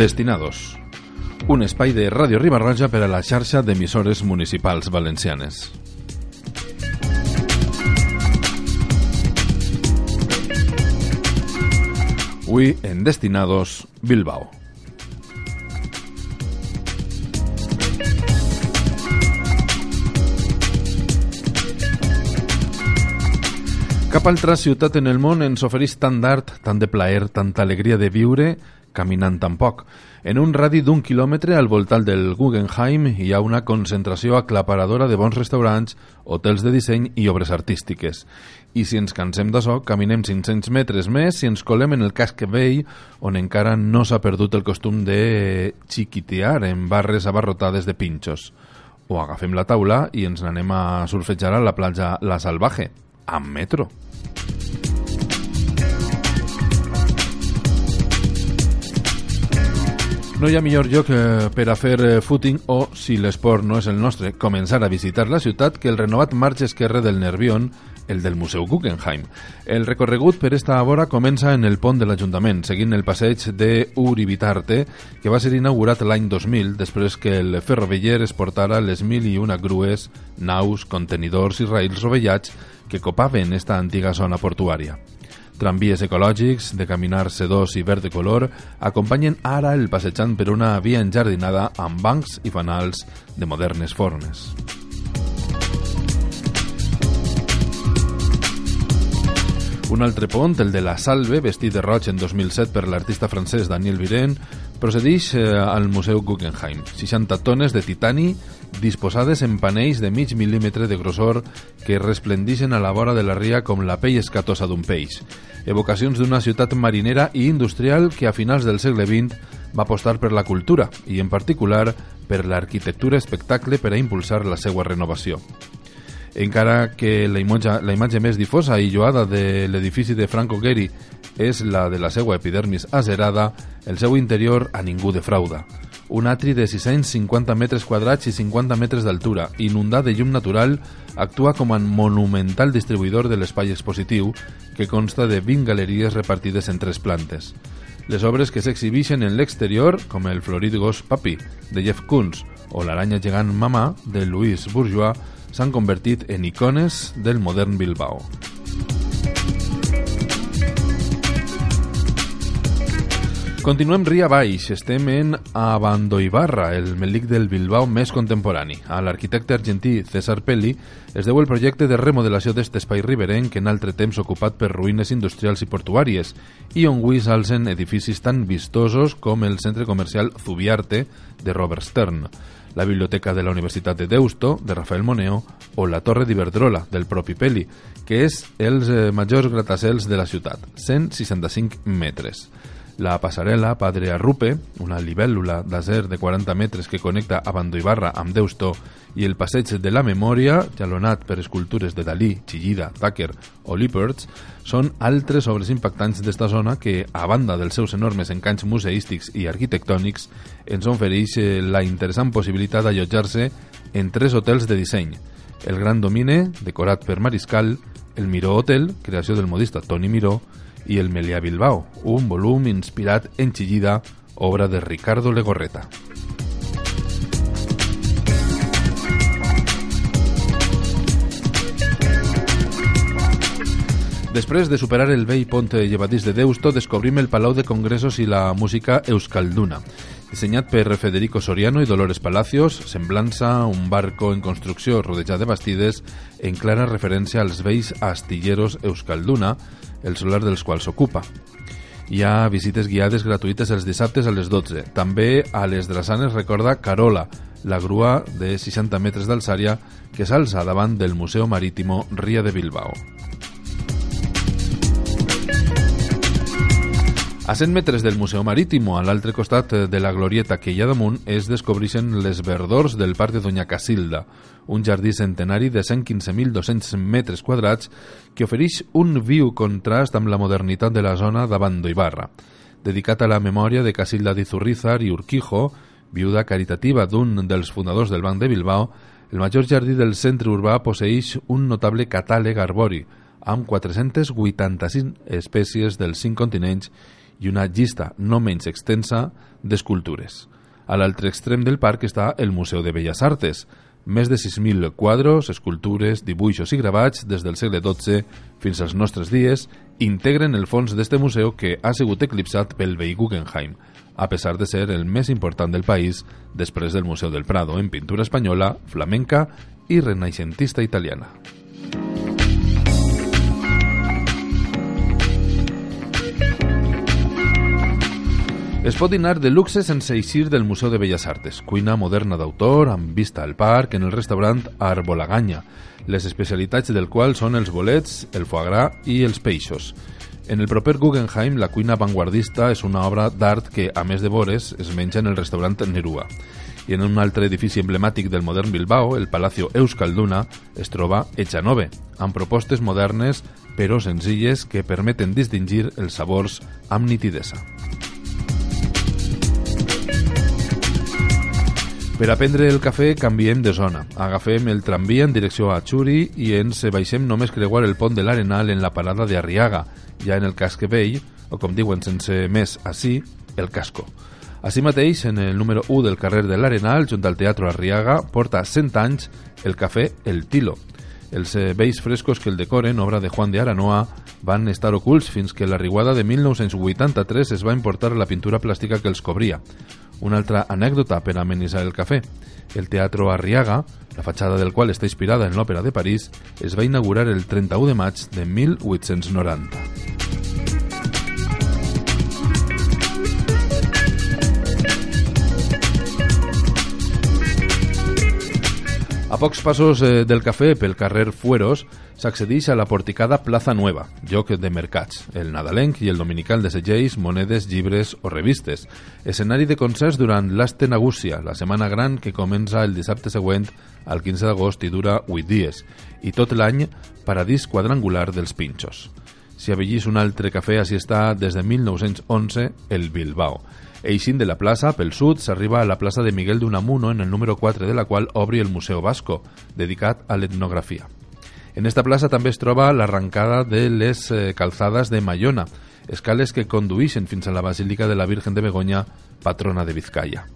Destinados. Un espai de Ràdio Ribarroja per a la xarxa d'emissores municipals valencianes. Avui en Destinados, Bilbao. Cap altra ciutat en el món ens ofereix tant d'art, tant de plaer, tanta alegria de viure, caminant tan poc. En un radi d'un quilòmetre al voltant del Guggenheim hi ha una concentració aclaparadora de bons restaurants, hotels de disseny i obres artístiques. I si ens cansem d'això, caminem 500 metres més i ens colem en el casc vell, on encara no s'ha perdut el costum de xiquitear en barres abarrotades de pinxos. O agafem la taula i ens n'anem a surfejar a la platja La Salvaje, amb metro. No hi ha millor lloc eh, per a fer eh, footing o, si l'esport no és el nostre, començar a visitar la ciutat que el renovat marge esquerre del Nervión, el del Museu Guggenheim. El recorregut per esta vora comença en el pont de l'Ajuntament, seguint el passeig de Uribitarte, que va ser inaugurat l'any 2000, després que el ferroveller es portara les mil i una grues, naus, contenidors i rails rovellats que copaven esta antiga zona portuària. Tramvies ecològics, de caminar sedós i verd de color, acompanyen ara el passejant per una via enjardinada amb bancs i fanals de modernes formes. Un altre pont, el de la Salve, vestit de roig en 2007 per l'artista francès Daniel Viren, procedeix eh, al Museu Guggenheim. 60 tones de titani disposades en panells de mig mil·límetre de grossor que resplendixen a la vora de la ria com la pell escatosa d'un peix. Evocacions d'una ciutat marinera i industrial que a finals del segle XX va apostar per la cultura i, en particular, per l'arquitectura espectacle per a impulsar la seva renovació encara que la imatge, la imatge més difosa i lloada de l'edifici de Franco Gehry és la de la seva epidermis acerada, el seu interior a ningú defrauda. Un atri de 650 metres quadrats i 50 metres d'altura, inundat de llum natural, actua com a monumental distribuïdor de l'espai expositiu, que consta de 20 galeries repartides en tres plantes. Les obres que s'exhibeixen en l'exterior, com el florit gos Papi, de Jeff Koons, o l'aranya gegant Mamà, de Louis Bourgeois, s'han convertit en icones del modern Bilbao. Continuem ria baix, estem en Abandoibarra, el melic del Bilbao més contemporani. A l'arquitecte argentí César Pelli es deu el projecte de remodelació d'est espai riberenc en altre temps ocupat per ruïnes industrials i portuàries i on avui s'alcen edificis tan vistosos com el centre comercial Zubiarte de Robert Stern la Biblioteca de la Universitat de Deusto, de Rafael Moneo, o la Torre d'Iberdrola, del propi Peli, que és els eh, majors gratacels de la ciutat, 165 metres. La passarel·la Padre Arrupe, una libèl·lula d'acer de 40 metres que connecta Abandoibarra amb Deusto i el passeig de la memòria, jalonat per escultures de Dalí, Chillida, Tucker o Lippertz, són altres obres impactants d'esta zona que, a banda dels seus enormes encanys museístics i arquitectònics, ens ofereix eh, la interessant possibilitat d'allotjar-se en tres hotels de disseny. El Gran Domine, decorat per Mariscal, el Miró Hotel, creació del modista Toni Miró, i el Melià Bilbao, un volum inspirat en Chillida, obra de Ricardo Legorreta. Després de superar el vell pont llevadís de Deusto, descobrim el Palau de Congressos i la música Euskalduna. Dissenyat per Federico Soriano i Dolores Palacios, semblança un barco en construcció rodejat de bastides en clara referència als vells astilleros Euskalduna, el solar dels quals s'ocupa. Hi ha visites guiades gratuïtes els dissabtes a les 12. També a les Drassanes recorda Carola, la grua de 60 metres d'alçària que s'alça davant del Museu Marítimo Ria de Bilbao. A 100 metres del Museu Marítimo, a l'altre costat de la glorieta que hi ha damunt, es descobreixen les verdors del Parc de Doña Casilda, un jardí centenari de 115.200 metres quadrats que ofereix un viu contrast amb la modernitat de la zona davant d'Ibarra. Dedicat a la memòria de Casilda d'Izurrízar i Urquijo, viuda caritativa d'un dels fundadors del Banc de Bilbao, el major jardí del centre urbà posseix un notable catàleg arbori, amb 485 espècies dels cinc continents i una llista no menys extensa d'escultures. A l'altre extrem del parc està el Museu de Belles Artes, més de 6.000 quadros, escultures, dibuixos i gravats des del segle XII fins als nostres dies integren el fons d'este museu que ha sigut eclipsat pel veí Guggenheim, a pesar de ser el més important del país després del Museu del Prado en pintura espanyola, flamenca i renaixentista italiana. Es pot dinar de luxe sense eixir del Museu de Belles Artes, cuina moderna d'autor, amb vista al parc, en el restaurant Arbolaganya, les especialitats del qual són els bolets, el foie gras i els peixos. En el proper Guggenheim, la cuina vanguardista és una obra d'art que, a més de vores, es menja en el restaurant Nerua. I en un altre edifici emblemàtic del modern Bilbao, el Palacio Euskalduna, es troba Echanove, amb propostes modernes però senzilles que permeten distingir els sabors amb nitidesa. Per a prendre el cafè canviem de zona. Agafem el tramvia en direcció a Churi i ens baixem només creuar el pont de l'Arenal en la parada de Arriaga, ja en el casc vell, o com diuen sense més així, el casco. Així mateix, en el número 1 del carrer de l'Arenal, junt al Teatre Arriaga, porta 100 anys el cafè El Tilo. Els vells frescos que el decoren, obra de Juan de Aranoa, van estar ocults fins que la riguada de 1983 es va importar la pintura plàstica que els cobria. Una altra anècdota per amenitzar el cafè. El Teatro Arriaga, la fatxada del qual està inspirada en l'Òpera de París, es va inaugurar el 31 de maig de 1890. A pocs passos eh, del cafè pel carrer Fueros s'accedeix a la porticada Plaza Nueva, lloc de mercats, el nadalenc i el dominical de segells, monedes, llibres o revistes. Escenari de concerts durant l'Astenagúcia, la setmana gran que comença el dissabte següent al 15 d'agost i dura 8 dies, i tot l'any paradís quadrangular dels pinxos. Si avellís un altre cafè, així està des de 1911, el Bilbao. Eixint de la plaça, pel sud, s'arriba a la plaça de Miguel d'Unamuno, en el número 4 de la qual obri el Museu Vasco, dedicat a l'etnografia. En esta plaça també es troba l'arrencada de les eh, calzades de Mayona, escales que condueixen fins a la Basílica de la Virgen de Begoña, patrona de Vizcaya.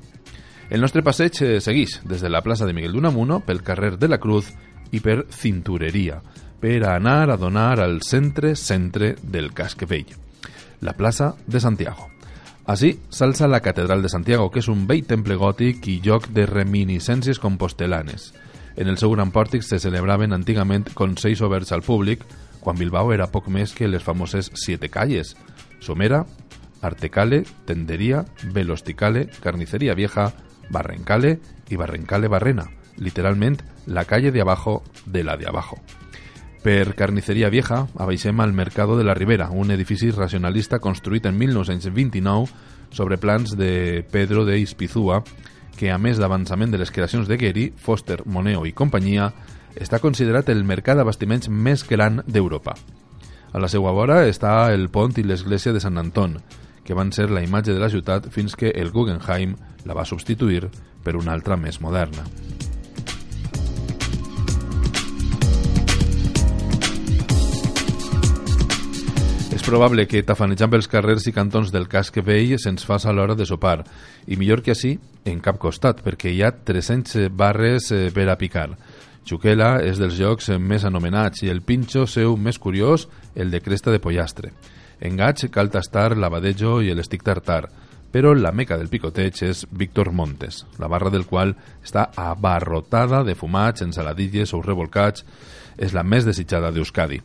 El nostre passeig eh, segueix des de la plaça de Miguel d'Unamuno pel carrer de la Cruz i per Cintureria, per anar a donar al centre-centre del casc vell, la plaça de Santiago. Així s'alça la Catedral de Santiago, que és un vell temple gòtic i lloc de reminiscències compostelanes – en el seu gran pòrtic se celebraven antigament consells oberts al públic quan Bilbao era poc més que les famoses Siete Calles, Somera, Artecale, Tendería, Velosticale, Carnicería Vieja, Barrencale i Barrencale Barrena, literalment la calle de abajo de la de abajo. Per Carnicería Vieja abaixem al Mercado de la Ribera, un edifici racionalista construït en 1929 sobre plans de Pedro de Ispizúa que a més d'avançament de les creacions de Gehry, Foster, Moneo i companyia, està considerat el mercat d'abastiments més gran d'Europa. A la seva vora està el pont i l'església de Sant Anton, que van ser la imatge de la ciutat fins que el Guggenheim la va substituir per una altra més moderna. Probable que tafanejant pels carrers i cantons del casc vell se'ns a l'hora de sopar, i millor que així, en cap costat, perquè hi ha 300 barres eh, per a picar. Xuquela és dels llocs més anomenats i el pinxo seu més curiós, el de cresta de pollastre. En gaig cal tastar l'abadejo i l'estic tartar, però la meca del picoteig és Víctor Montes, la barra del qual està abarrotada de fumats, ensaladilles o revolcats, és la més desitjada d'Euskadi.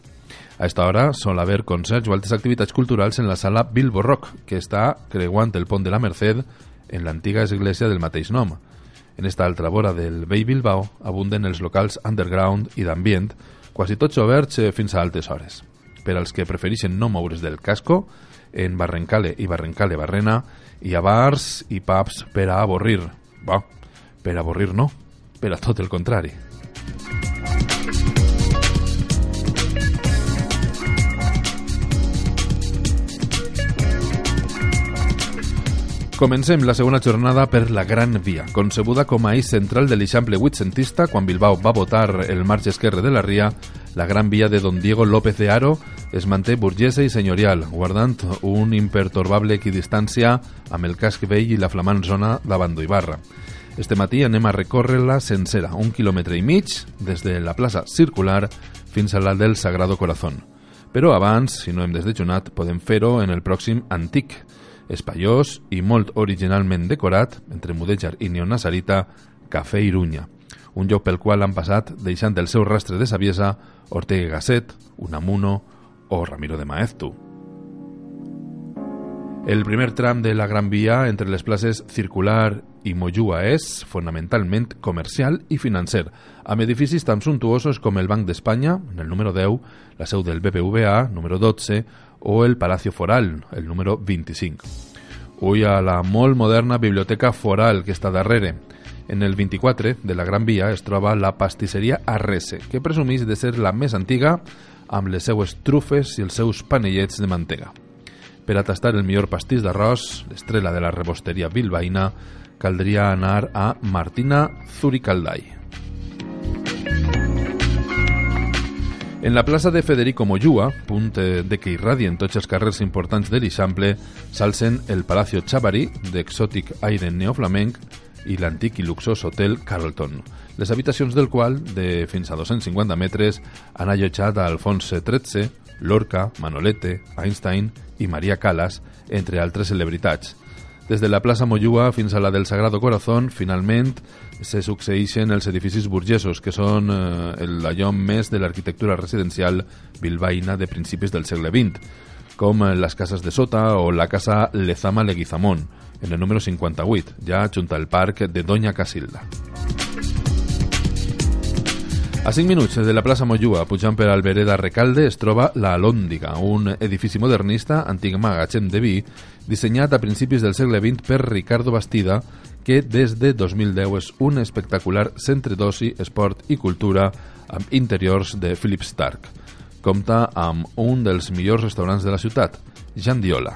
A esta hora sol haver concerts o altres activitats culturals en la sala Bilbo Rock, que està creuant el pont de la Merced en l'antiga església del mateix nom. En esta altra vora del vell Bilbao abunden els locals underground i d'ambient, quasi tots oberts eh, fins a altes hores. Per als que prefereixen no moure's del casco, en Barrencale i Barrencale Barrena hi ha bars i pubs per a avorrir. Bo, per a avorrir no, per a tot el contrari. Comencem la segona jornada per la Gran Via, concebuda com a eix central de l'Eixample vuitcentista quan Bilbao va votar el marge esquerre de la Ria La Gran Via de Don Diego López de Aro es manté burgesa i senyorial, guardant un impertorbable equidistància amb el casc vell i la flamant zona d'Abando Ibarra. Este matí anem a recórrer-la sencera, un quilòmetre i mig, des de la plaça Circular fins a la del Sagrado Corazón. Però abans, si no hem desdejunat, podem fer-ho en el pròxim Antic, espaiós i molt originalment decorat, entre Mudèjar i Neonazarita, Cafè Irunya, un lloc pel qual han passat, deixant el seu rastre de saviesa, Ortega Gasset, Unamuno o Ramiro de Maeztu. El primer tram de la Gran Via entre les places Circular i Mollua és, fonamentalment, comercial i financer, amb edificis tan suntuosos com el Banc d'Espanya, en el número 10, la seu del BBVA, número 12, o el Palacio Foral, el número 25. Uy a la molt moderna Biblioteca Foral que està darrere. En el 24 de la Gran Via es troba la pastisseria Arrese, que presumís de ser la més antiga amb les seues trufes i els seus panellets de mantega. Per a tastar el millor pastís d'arròs, l'estrela de la rebosteria bilbaïna, caldria anar a Martina Zuricaldai. En la plaça de Federico Mollua, punt de que irradien tots els carrers importants de l'Ixample, s'alcen el Palacio Chavari, d'exòtic aire neoflamenc, i l'antic i luxós hotel Carlton, les habitacions del qual, de fins a 250 metres, han allotjat a Alfonso XIII, Lorca, Manolete, Einstein i Maria Callas, entre altres celebritats. Des de la plaça Mollua fins a la del Sagrado Corazón, finalment, se succeeixen els edificis burgesos, que són eh, l'allò més de l'arquitectura residencial bilbaïna de principis del segle XX, com les cases de Sota o la casa Lezama Leguizamón, en el número 58, ja junt al parc de Doña Casilda. A 5 minuts de la plaça Mollua, pujant per Albereda Recalde, es troba la Alòndiga, un edifici modernista, antic magatzem de vi, dissenyat a principis del segle XX per Ricardo Bastida, que des de 2010 és un espectacular centre d'oci, esport i cultura amb interiors de Philip Stark. Compta amb un dels millors restaurants de la ciutat, Jan Diola.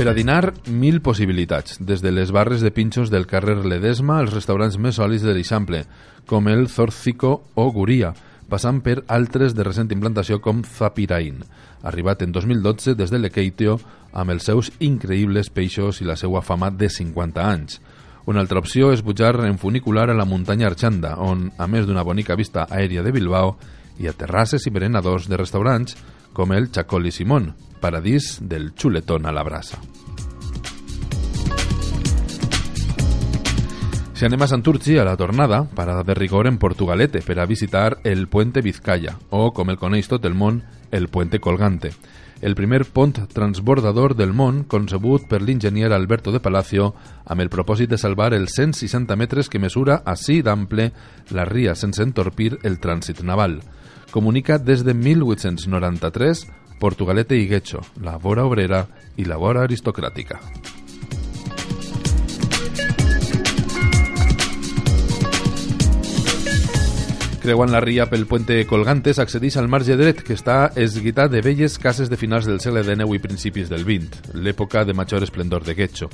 Per a dinar, mil possibilitats, des de les barres de pinxos del carrer Ledesma als restaurants més sòlids de l'Eixample, com el Zorzico o Guria, passant per altres de recent implantació com Zapirain, arribat en 2012 des de l'Ekeitio amb els seus increïbles peixos i la seva fama de 50 anys. Una altra opció és pujar en funicular a la muntanya Arxanda, on, a més d'una bonica vista aèria de Bilbao, hi ha terrasses i berenadors de restaurants com el Chacol i Simón, paradís del xuletón a la brasa. Si anem a Santurci a la tornada, parada de rigor en Portugalete per a visitar el Puente Vizcaya, o, com el coneix tot el món, el Puente Colgante, el primer pont transbordador del món concebut per l'enginyer Alberto de Palacio amb el propòsit de salvar els 160 metres que mesura així d'ample la ria sense entorpir el trànsit naval comunica des de 1893 Portugalete i Guecho, la vora obrera i la vora aristocràtica. Creuant la ria pel puente Colgantes accedeix al marge dret, que està esguitat de velles cases de finals del segle XIX i principis del XX, l'època de major esplendor de Guecho.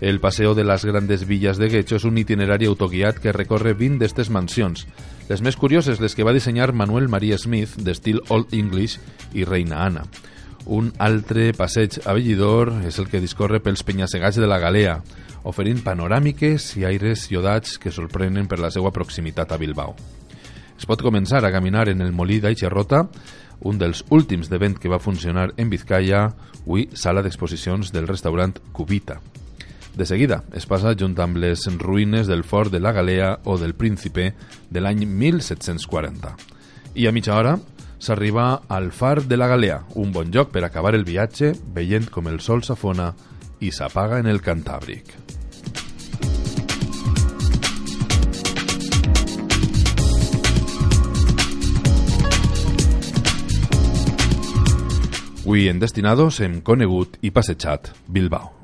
El Paseo de las Grandes Villas de Guecho és un itinerari autoguiat que recorre 20 d'estes mansions, les més curioses les que va dissenyar Manuel Maria Smith, d'estil Old English i Reina Anna. Un altre passeig avellidor és el que discorre pels penyassegats de la Galea, oferint panoràmiques i aires iodats que sorprenen per la seva proximitat a Bilbao. Es pot començar a caminar en el molí d'Aixerrota, un dels últims de vent que va funcionar en Vizcaya, avui sala d'exposicions del restaurant Cubita. De seguida es passa junt amb les ruïnes del fort de la Galea o del Príncipe de l'any 1740. I a mitja hora s'arriba al far de la Galea, un bon lloc per acabar el viatge veient com el sol s'afona i s'apaga en el Cantàbric. Avui en Destinados hem conegut i passejat Bilbao.